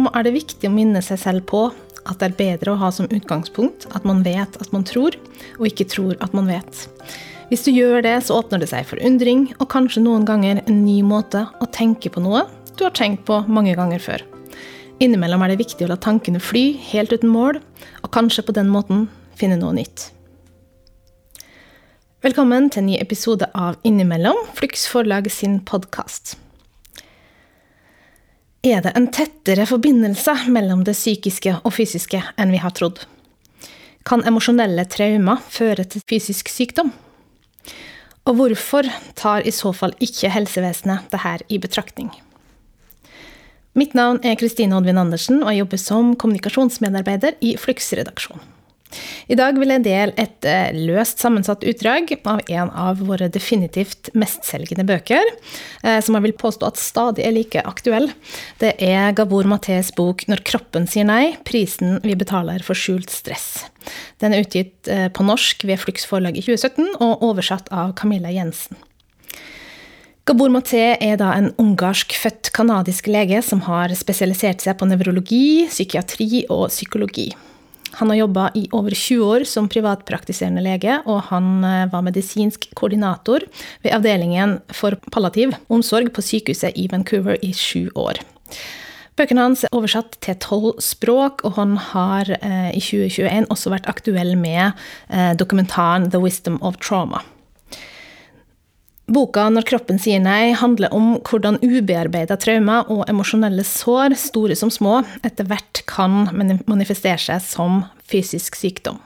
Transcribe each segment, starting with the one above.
sykdom er det viktig å minne seg selv på at det er bedre å ha som utgangspunkt at man vet at man tror, og ikke tror at man vet. Hvis du gjør det, så åpner det seg for undring, og kanskje noen ganger en ny måte å tenke på noe du har tenkt på mange ganger før. Innimellom er det viktig å la tankene fly helt uten mål, og kanskje på den måten finne noe nytt. Velkommen til en ny episode av Innimellom, Flux forlag sin podkast. Er det en tettere forbindelse mellom det psykiske og fysiske enn vi har trodd? Kan emosjonelle traumer føre til fysisk sykdom? Og hvorfor tar i så fall ikke helsevesenet dette i betraktning? Mitt navn er Kristine Oddvin Andersen, og jeg jobber som kommunikasjonsmedarbeider i Flux-redaksjonen. I dag vil jeg dele et eh, løst sammensatt utdrag av en av våre definitivt mestselgende bøker, eh, som jeg vil påstå at stadig er like aktuell. Det er Gabor Matés bok 'Når kroppen sier nei prisen vi betaler for skjult stress'. Den er utgitt eh, på norsk ved Flux forlag i 2017 og oversatt av Camilla Jensen. Gabor Maté er da en ungarsk-født kanadisk lege som har spesialisert seg på nevrologi, psykiatri og psykologi. Han har jobba i over 20 år som privatpraktiserende lege, og han eh, var medisinsk koordinator ved avdelingen for palliativ omsorg på sykehuset i Vancouver i sju år. Bøkene hans er oversatt til tolv språk, og han har eh, i 2021 også vært aktuell med eh, dokumentaren The Wisdom of Trauma. Boka 'Når kroppen sier nei' handler om hvordan ubearbeida traumer og emosjonelle sår, store som små, etter hvert kan manifestere seg som fysisk sykdom.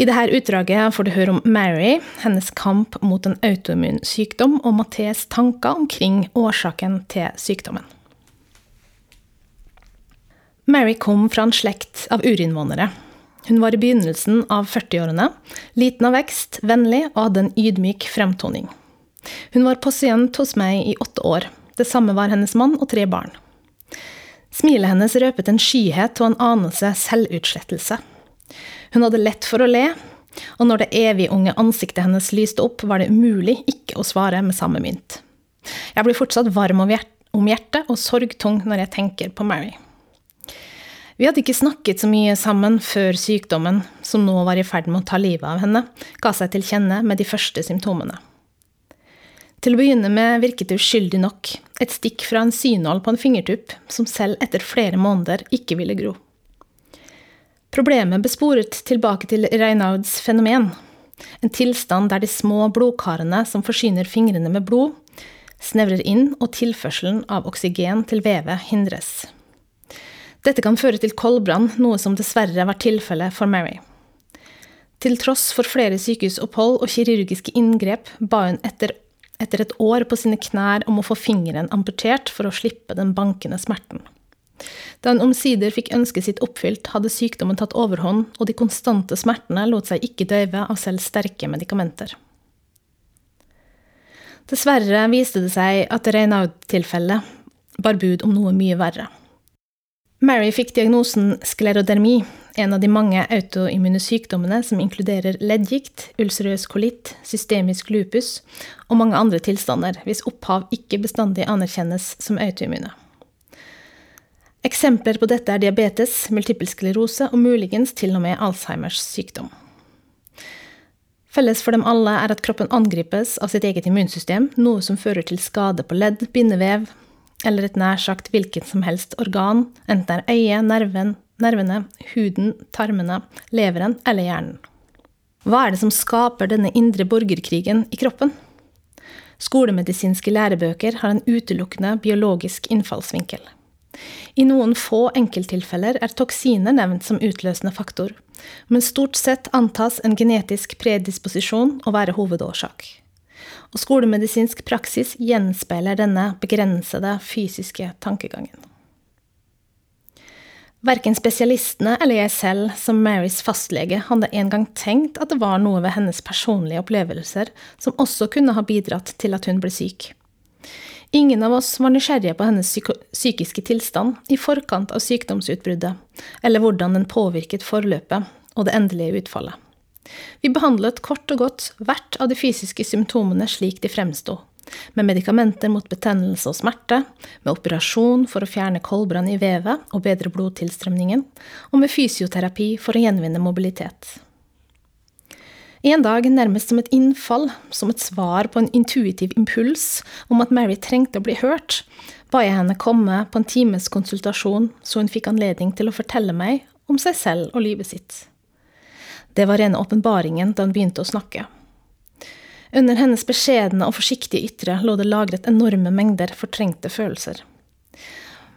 I dette utdraget får du høre om Mary, hennes kamp mot en autoimmun sykdom, og Mathés tanker omkring årsaken til sykdommen. Mary kom fra en slekt av urinnvånere. Hun var i begynnelsen av 40-årene, liten av vekst, vennlig og hadde en ydmyk fremtoning. Hun var pasient hos meg i åtte år. Det samme var hennes mann og tre barn. Smilet hennes røpet en skyhet og en anelse selvutslettelse. Hun hadde lett for å le, og når det evig unge ansiktet hennes lyste opp, var det umulig ikke å svare med samme mynt. Jeg blir fortsatt varm om hjertet og sorgtung når jeg tenker på Mary. Vi hadde ikke snakket så mye sammen før sykdommen, som nå var i ferd med å ta livet av henne, ga seg til kjenne med de første symptomene. Til å begynne med virket det uskyldig nok, et stikk fra en synål på en fingertupp, som selv etter flere måneder ikke ville gro. Problemet besporet tilbake til Reynauds fenomen, en tilstand der de små blodkarene som forsyner fingrene med blod, snevrer inn og tilførselen av oksygen til vevet hindres. Dette kan føre til koldbrann, noe som dessverre var tilfellet for Mary. Til tross for flere sykehusopphold og kirurgiske inngrep ba hun etter etter et år på sine knær om å få fingeren amputert for å slippe den bankende smerten. Da hun omsider fikk ønsket sitt oppfylt, hadde sykdommen tatt overhånd, og de konstante smertene lot seg ikke døyve av selv sterke medikamenter. Dessverre viste det seg at Reynaud-tilfellet bar bud om noe mye verre. Mary fikk diagnosen sklerodermi, en av de mange autoimmune sykdommene som inkluderer leddgikt, ulcerøs kolitt, systemisk lupus og mange andre tilstander hvis opphav ikke bestandig anerkjennes som autoimmune. Eksempler på dette er diabetes, multippel sklerose og muligens til og med Alzheimers sykdom. Felles for dem alle er at kroppen angripes av sitt eget immunsystem, noe som fører til skade på ledd, bindevev, eller et nær sagt hvilket som helst organ, enten det er øyet, nerven, nervene, huden, tarmene, leveren eller hjernen. Hva er det som skaper denne indre borgerkrigen i kroppen? Skolemedisinske lærebøker har en utelukkende biologisk innfallsvinkel. I noen få enkelttilfeller er toksiner nevnt som utløsende faktor, men stort sett antas en genetisk predisposisjon å være hovedårsak og skolemedisinsk praksis gjenspeiler denne begrensede fysiske tankegangen. Verken spesialistene eller jeg selv, som Marys fastlege, hadde en gang tenkt at det var noe ved hennes personlige opplevelser som også kunne ha bidratt til at hun ble syk. Ingen av oss var nysgjerrige på hennes psykiske tilstand i forkant av sykdomsutbruddet, eller hvordan den påvirket forløpet og det endelige utfallet. Vi behandlet kort og godt hvert av de fysiske symptomene slik de fremsto, med medikamenter mot betennelse og smerte, med operasjon for å fjerne koldbrann i vevet og bedre blodtilstrømningen, og med fysioterapi for å gjenvinne mobilitet. En dag, nærmest som et innfall, som et svar på en intuitiv impuls om at Mary trengte å bli hørt, ba jeg henne komme på en times konsultasjon, så hun fikk anledning til å fortelle meg om seg selv og livet sitt. Det var rene åpenbaringen da hun begynte å snakke. Under hennes beskjedne og forsiktige ytre lå det lagret enorme mengder fortrengte følelser.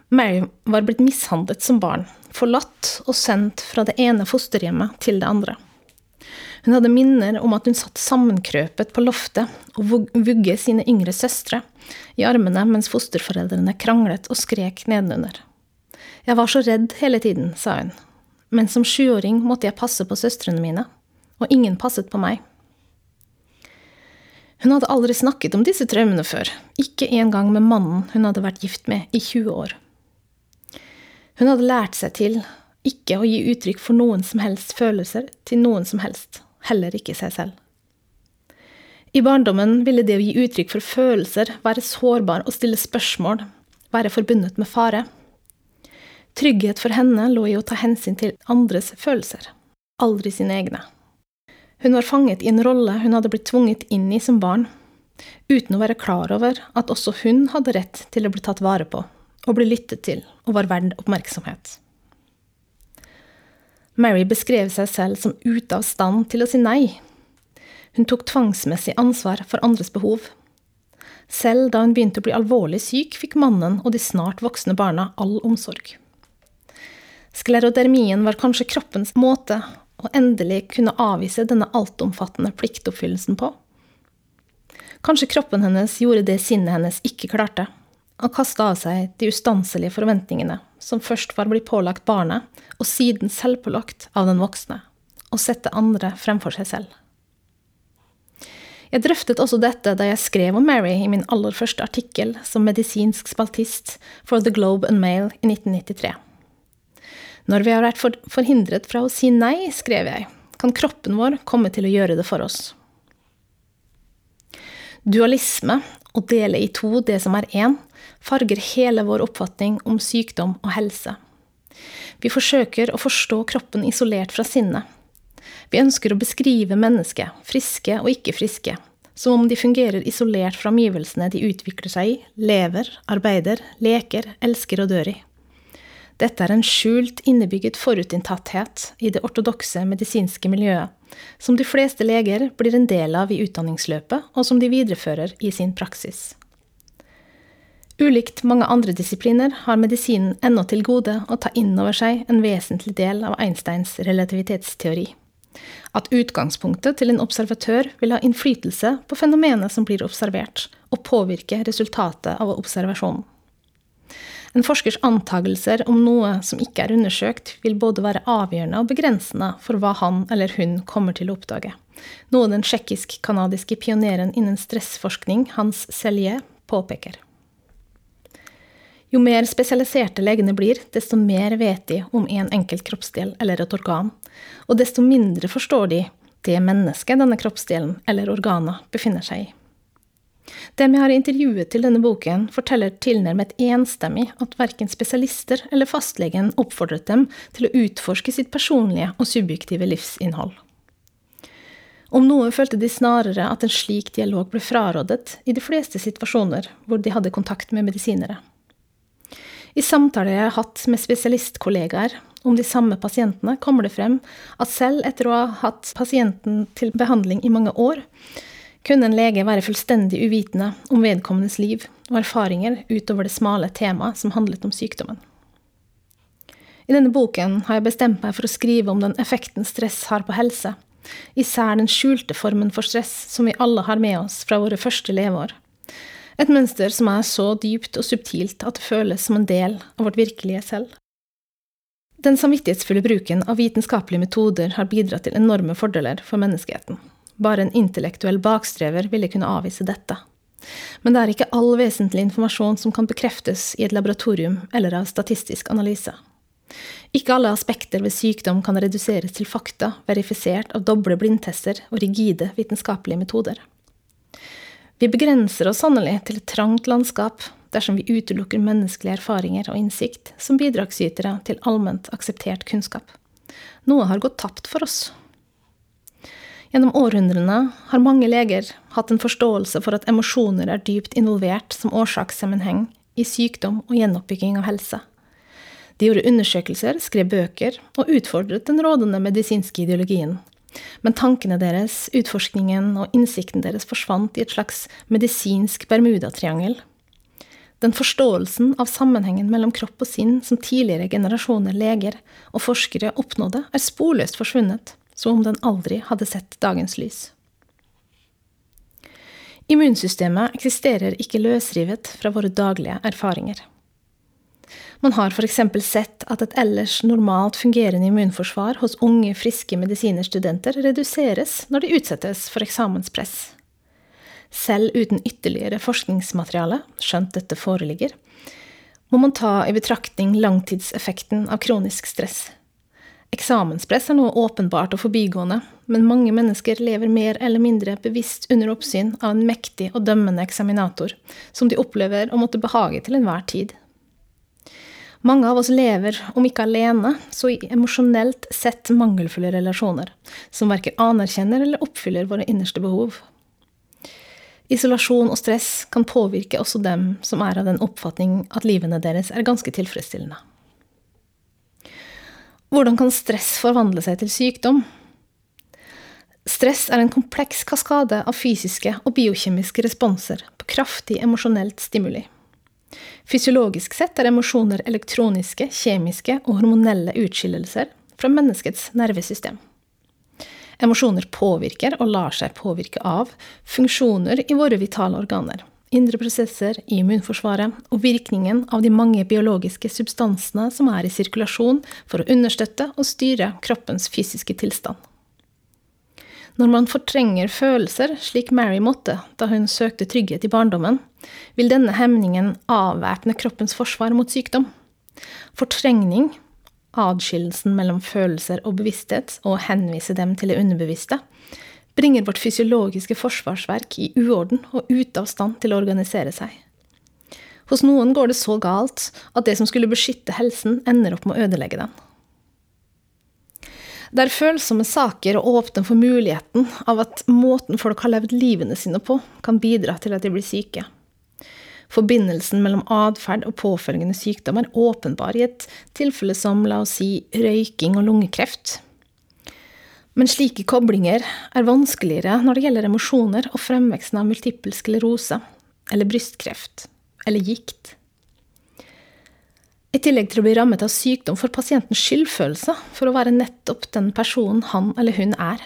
Mary var blitt mishandlet som barn, forlatt og sendt fra det ene fosterhjemmet til det andre. Hun hadde minner om at hun satt sammenkrøpet på loftet og vugge sine yngre søstre i armene mens fosterforeldrene kranglet og skrek nedenunder. Jeg var så redd hele tiden, sa hun, men som sjuåring måtte jeg passe på søstrene mine, og ingen passet på meg. Hun hadde aldri snakket om disse traumene før, ikke engang med mannen hun hadde vært gift med i 20 år. Hun hadde lært seg til ikke å gi uttrykk for noen som helst følelser til noen som helst, heller ikke seg selv. I barndommen ville det å gi uttrykk for følelser være sårbar og stille spørsmål, være forbundet med fare. Trygghet for henne lå i å ta hensyn til andres følelser, aldri sine egne. Hun var fanget i en rolle hun hadde blitt tvunget inn i som barn, uten å være klar over at også hun hadde rett til å bli tatt vare på og bli lyttet til og var verd oppmerksomhet. Mary beskrev seg selv som ute av stand til å si nei. Hun tok tvangsmessig ansvar for andres behov. Selv da hun begynte å bli alvorlig syk, fikk mannen og de snart voksne barna all omsorg. Sklerodermien var kanskje kroppens måte og endelig kunne avvise denne altomfattende pliktoppfyllelsen på. Kanskje kroppen hennes gjorde det sinnet hennes ikke klarte, og kasta av seg de ustanselige forventningene som først var blitt pålagt barnet, og siden selvpålagt av den voksne, og sette andre fremfor seg selv. Jeg drøftet også dette da jeg skrev om Mary i min aller første artikkel som medisinsk spaltist for The Globe and Mail i 1993. Når vi har vært forhindret fra å si nei, skrev jeg, kan kroppen vår komme til å gjøre det for oss. Dualisme, å dele i to det som er én, farger hele vår oppfatning om sykdom og helse. Vi forsøker å forstå kroppen isolert fra sinnet. Vi ønsker å beskrive mennesket, friske og ikke friske, som om de fungerer isolert fra omgivelsene de utvikler seg i, lever, arbeider, leker, elsker og dør i. Dette er en skjult, innebygget forutinntatthet i det ortodokse medisinske miljøet, som de fleste leger blir en del av i utdanningsløpet, og som de viderefører i sin praksis. Ulikt mange andre disipliner har medisinen ennå til gode å ta inn over seg en vesentlig del av Einsteins relativitetsteori. At utgangspunktet til en observatør vil ha innflytelse på fenomenet som blir observert, og påvirke resultatet av observasjonen. En forskers antagelser om noe som ikke er undersøkt, vil både være avgjørende og begrensende for hva han eller hun kommer til å oppdage, noe den tsjekkisk-kanadiske pioneren innen stressforskning Hans Selje påpeker. Jo mer spesialiserte legene blir, desto mer vet de om en enkelt kroppsdel eller et organ, og desto mindre forstår de det mennesket denne kroppsdelen eller organet befinner seg i. Dem jeg har intervjuet til denne boken, forteller tilnærmet enstemmig at verken spesialister eller fastlegen oppfordret dem til å utforske sitt personlige og subjektive livsinnhold. Om noe følte de snarere at en slik dialog ble frarådet i de fleste situasjoner hvor de hadde kontakt med medisinere. I samtaler jeg har hatt med spesialistkollegaer om de samme pasientene, kommer det frem at selv etter å ha hatt pasienten til behandling i mange år, kunne en lege være fullstendig uvitende om vedkommendes liv og erfaringer utover det smale temaet som handlet om sykdommen. I denne boken har jeg bestemt meg for å skrive om den effekten stress har på helse, især den skjulte formen for stress som vi alle har med oss fra våre første leveår. Et mønster som er så dypt og subtilt at det føles som en del av vårt virkelige selv. Den samvittighetsfulle bruken av vitenskapelige metoder har bidratt til enorme fordeler for menneskeheten. Bare en intellektuell bakstrever ville kunne avvise dette. Men det er ikke all vesentlig informasjon som kan bekreftes i et laboratorium eller av statistisk analyse. Ikke alle aspekter ved sykdom kan reduseres til fakta verifisert av doble blindtester og rigide vitenskapelige metoder. Vi begrenser oss sannelig til et trangt landskap dersom vi utelukker menneskelige erfaringer og innsikt som bidragsytere til allment akseptert kunnskap. Noe har gått tapt for oss. Gjennom århundrene har mange leger hatt en forståelse for at emosjoner er dypt involvert som årsakssammenheng i sykdom og gjenoppbygging av helse. De gjorde undersøkelser, skrev bøker og utfordret den rådende medisinske ideologien. Men tankene deres, utforskningen og innsikten deres forsvant i et slags medisinsk bermudatriangel. Den forståelsen av sammenhengen mellom kropp og sinn som tidligere generasjoner leger og forskere oppnådde, er sporløst forsvunnet, som om den aldri hadde sett dagens lys. Immunsystemet eksisterer ikke løsrivet fra våre daglige erfaringer. Man har f.eks. sett at et ellers normalt fungerende immunforsvar hos unge, friske medisinerstudenter reduseres når de utsettes for eksamenspress. Selv uten ytterligere forskningsmateriale, skjønt dette foreligger, må man ta i betraktning langtidseffekten av kronisk stress. Eksamenspress er noe åpenbart og forbigående, men mange mennesker lever mer eller mindre bevisst under oppsyn av en mektig og dømmende eksaminator, som de opplever å måtte behage til enhver tid. Mange av oss lever, om ikke alene, så i emosjonelt sett mangelfulle relasjoner, som verken anerkjenner eller oppfyller våre innerste behov. Isolasjon og stress kan påvirke også dem som er av den oppfatning at livene deres er ganske tilfredsstillende. Hvordan kan stress forvandle seg til sykdom? Stress er en kompleks kaskade av fysiske og biokjemiske responser på kraftig emosjonelt stimuli. Fysiologisk sett er emosjoner elektroniske, kjemiske og hormonelle utskillelser fra menneskets nervesystem. Emosjoner påvirker og lar seg påvirke av funksjoner i våre vitale organer, indre prosesser i immunforsvaret og virkningen av de mange biologiske substansene som er i sirkulasjon for å understøtte og styre kroppens fysiske tilstand. Når man fortrenger følelser, slik Mary måtte da hun søkte trygghet i barndommen, vil denne hemningen avvæpne kroppens forsvar mot sykdom. Fortrengning, adskillelsen mellom følelser og bevissthet, og henvise dem til det underbevisste, bringer vårt fysiologiske forsvarsverk i uorden og ute av stand til å organisere seg. Hos noen går det så galt at det som skulle beskytte helsen, ender opp med å ødelegge den. Det er følsomme saker å åpne for muligheten av at måten folk har levd livene sine på, kan bidra til at de blir syke. Forbindelsen mellom atferd og påfølgende sykdom er åpenbar i et tilfelle som la oss si røyking og lungekreft. Men slike koblinger er vanskeligere når det gjelder emosjoner og fremveksten av multippel sklerose, eller brystkreft, eller gikt. I tillegg til å bli rammet av sykdom får pasienten skyldfølelse for å være nettopp den personen han eller hun er.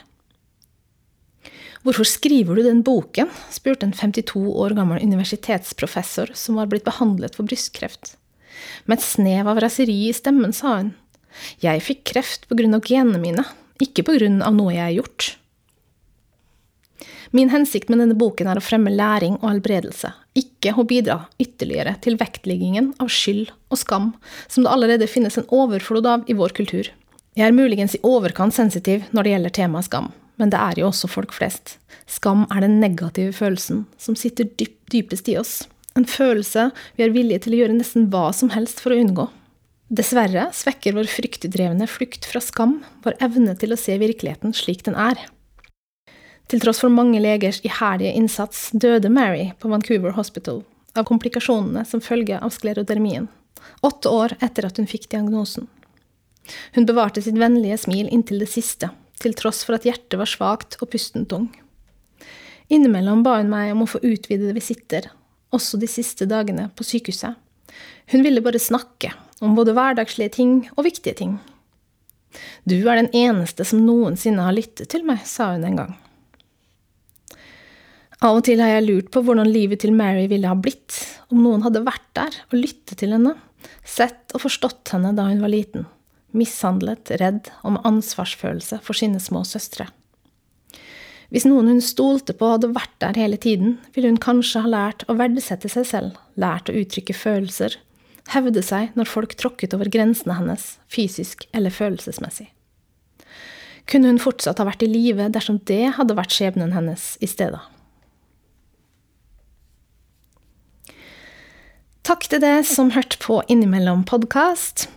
Hvorfor skriver du den boken? spurte en 52 år gammel universitetsprofessor som var blitt behandlet for brystkreft. Med et snev av raseri i stemmen sa hun. Jeg fikk kreft på grunn av genene mine, ikke på grunn av noe jeg har gjort. Min hensikt med denne boken er å fremme læring og helbredelse, ikke å bidra ytterligere til vektleggingen av skyld og skam, som det allerede finnes en overflod av i vår kultur. Jeg er muligens i overkant sensitiv når det gjelder temaet skam, men det er jo også folk flest. Skam er den negative følelsen som sitter dyp, dypest i oss. En følelse vi er villige til å gjøre nesten hva som helst for å unngå. Dessverre svekker vår fryktdrevne flukt fra skam vår evne til å se virkeligheten slik den er. Til tross for mange legers iherdige innsats døde Mary på Vancouver Hospital av komplikasjonene som følge av sklerodermien, åtte år etter at hun fikk diagnosen. Hun bevarte sitt vennlige smil inntil det siste, til tross for at hjertet var svakt og pusten tung. Innimellom ba hun meg om å få utvidede visitter, også de siste dagene på sykehuset. Hun ville bare snakke, om både hverdagslige ting og viktige ting. Du er den eneste som noensinne har lyttet til meg, sa hun en gang. Av og til har jeg lurt på hvordan livet til Mary ville ha blitt om noen hadde vært der og lyttet til henne, sett og forstått henne da hun var liten, mishandlet, redd og med ansvarsfølelse for sine små søstre. Hvis noen hun stolte på hadde vært der hele tiden, ville hun kanskje ha lært å verdsette seg selv, lært å uttrykke følelser, hevde seg når folk tråkket over grensene hennes, fysisk eller følelsesmessig. Kunne hun fortsatt ha vært i live dersom det hadde vært skjebnen hennes i stedet? Takk til deg som hørte på Innimellom podkast.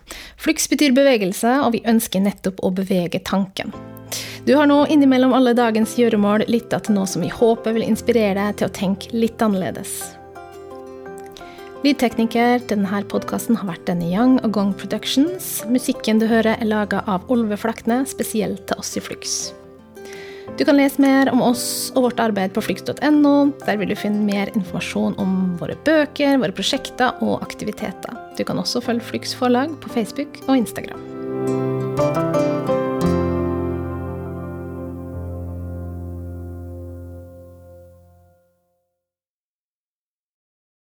Flux betyr bevegelse, og vi ønsker nettopp å bevege tanken. Du har nå innimellom alle dagens gjøremål lytta til noe som vi håper vil inspirere deg til å tenke litt annerledes. Lydtekniker til denne podkasten har vært Denny Young og Gong Productions. Musikken du hører, er laga av Olve Flakne, spesielt til oss i Flux. Du kan lese mer om oss og vårt arbeid på flux.no. Der vil du finne mer informasjon om våre bøker, våre prosjekter og aktiviteter. Du kan også følge Flux forlag på Facebook og Instagram.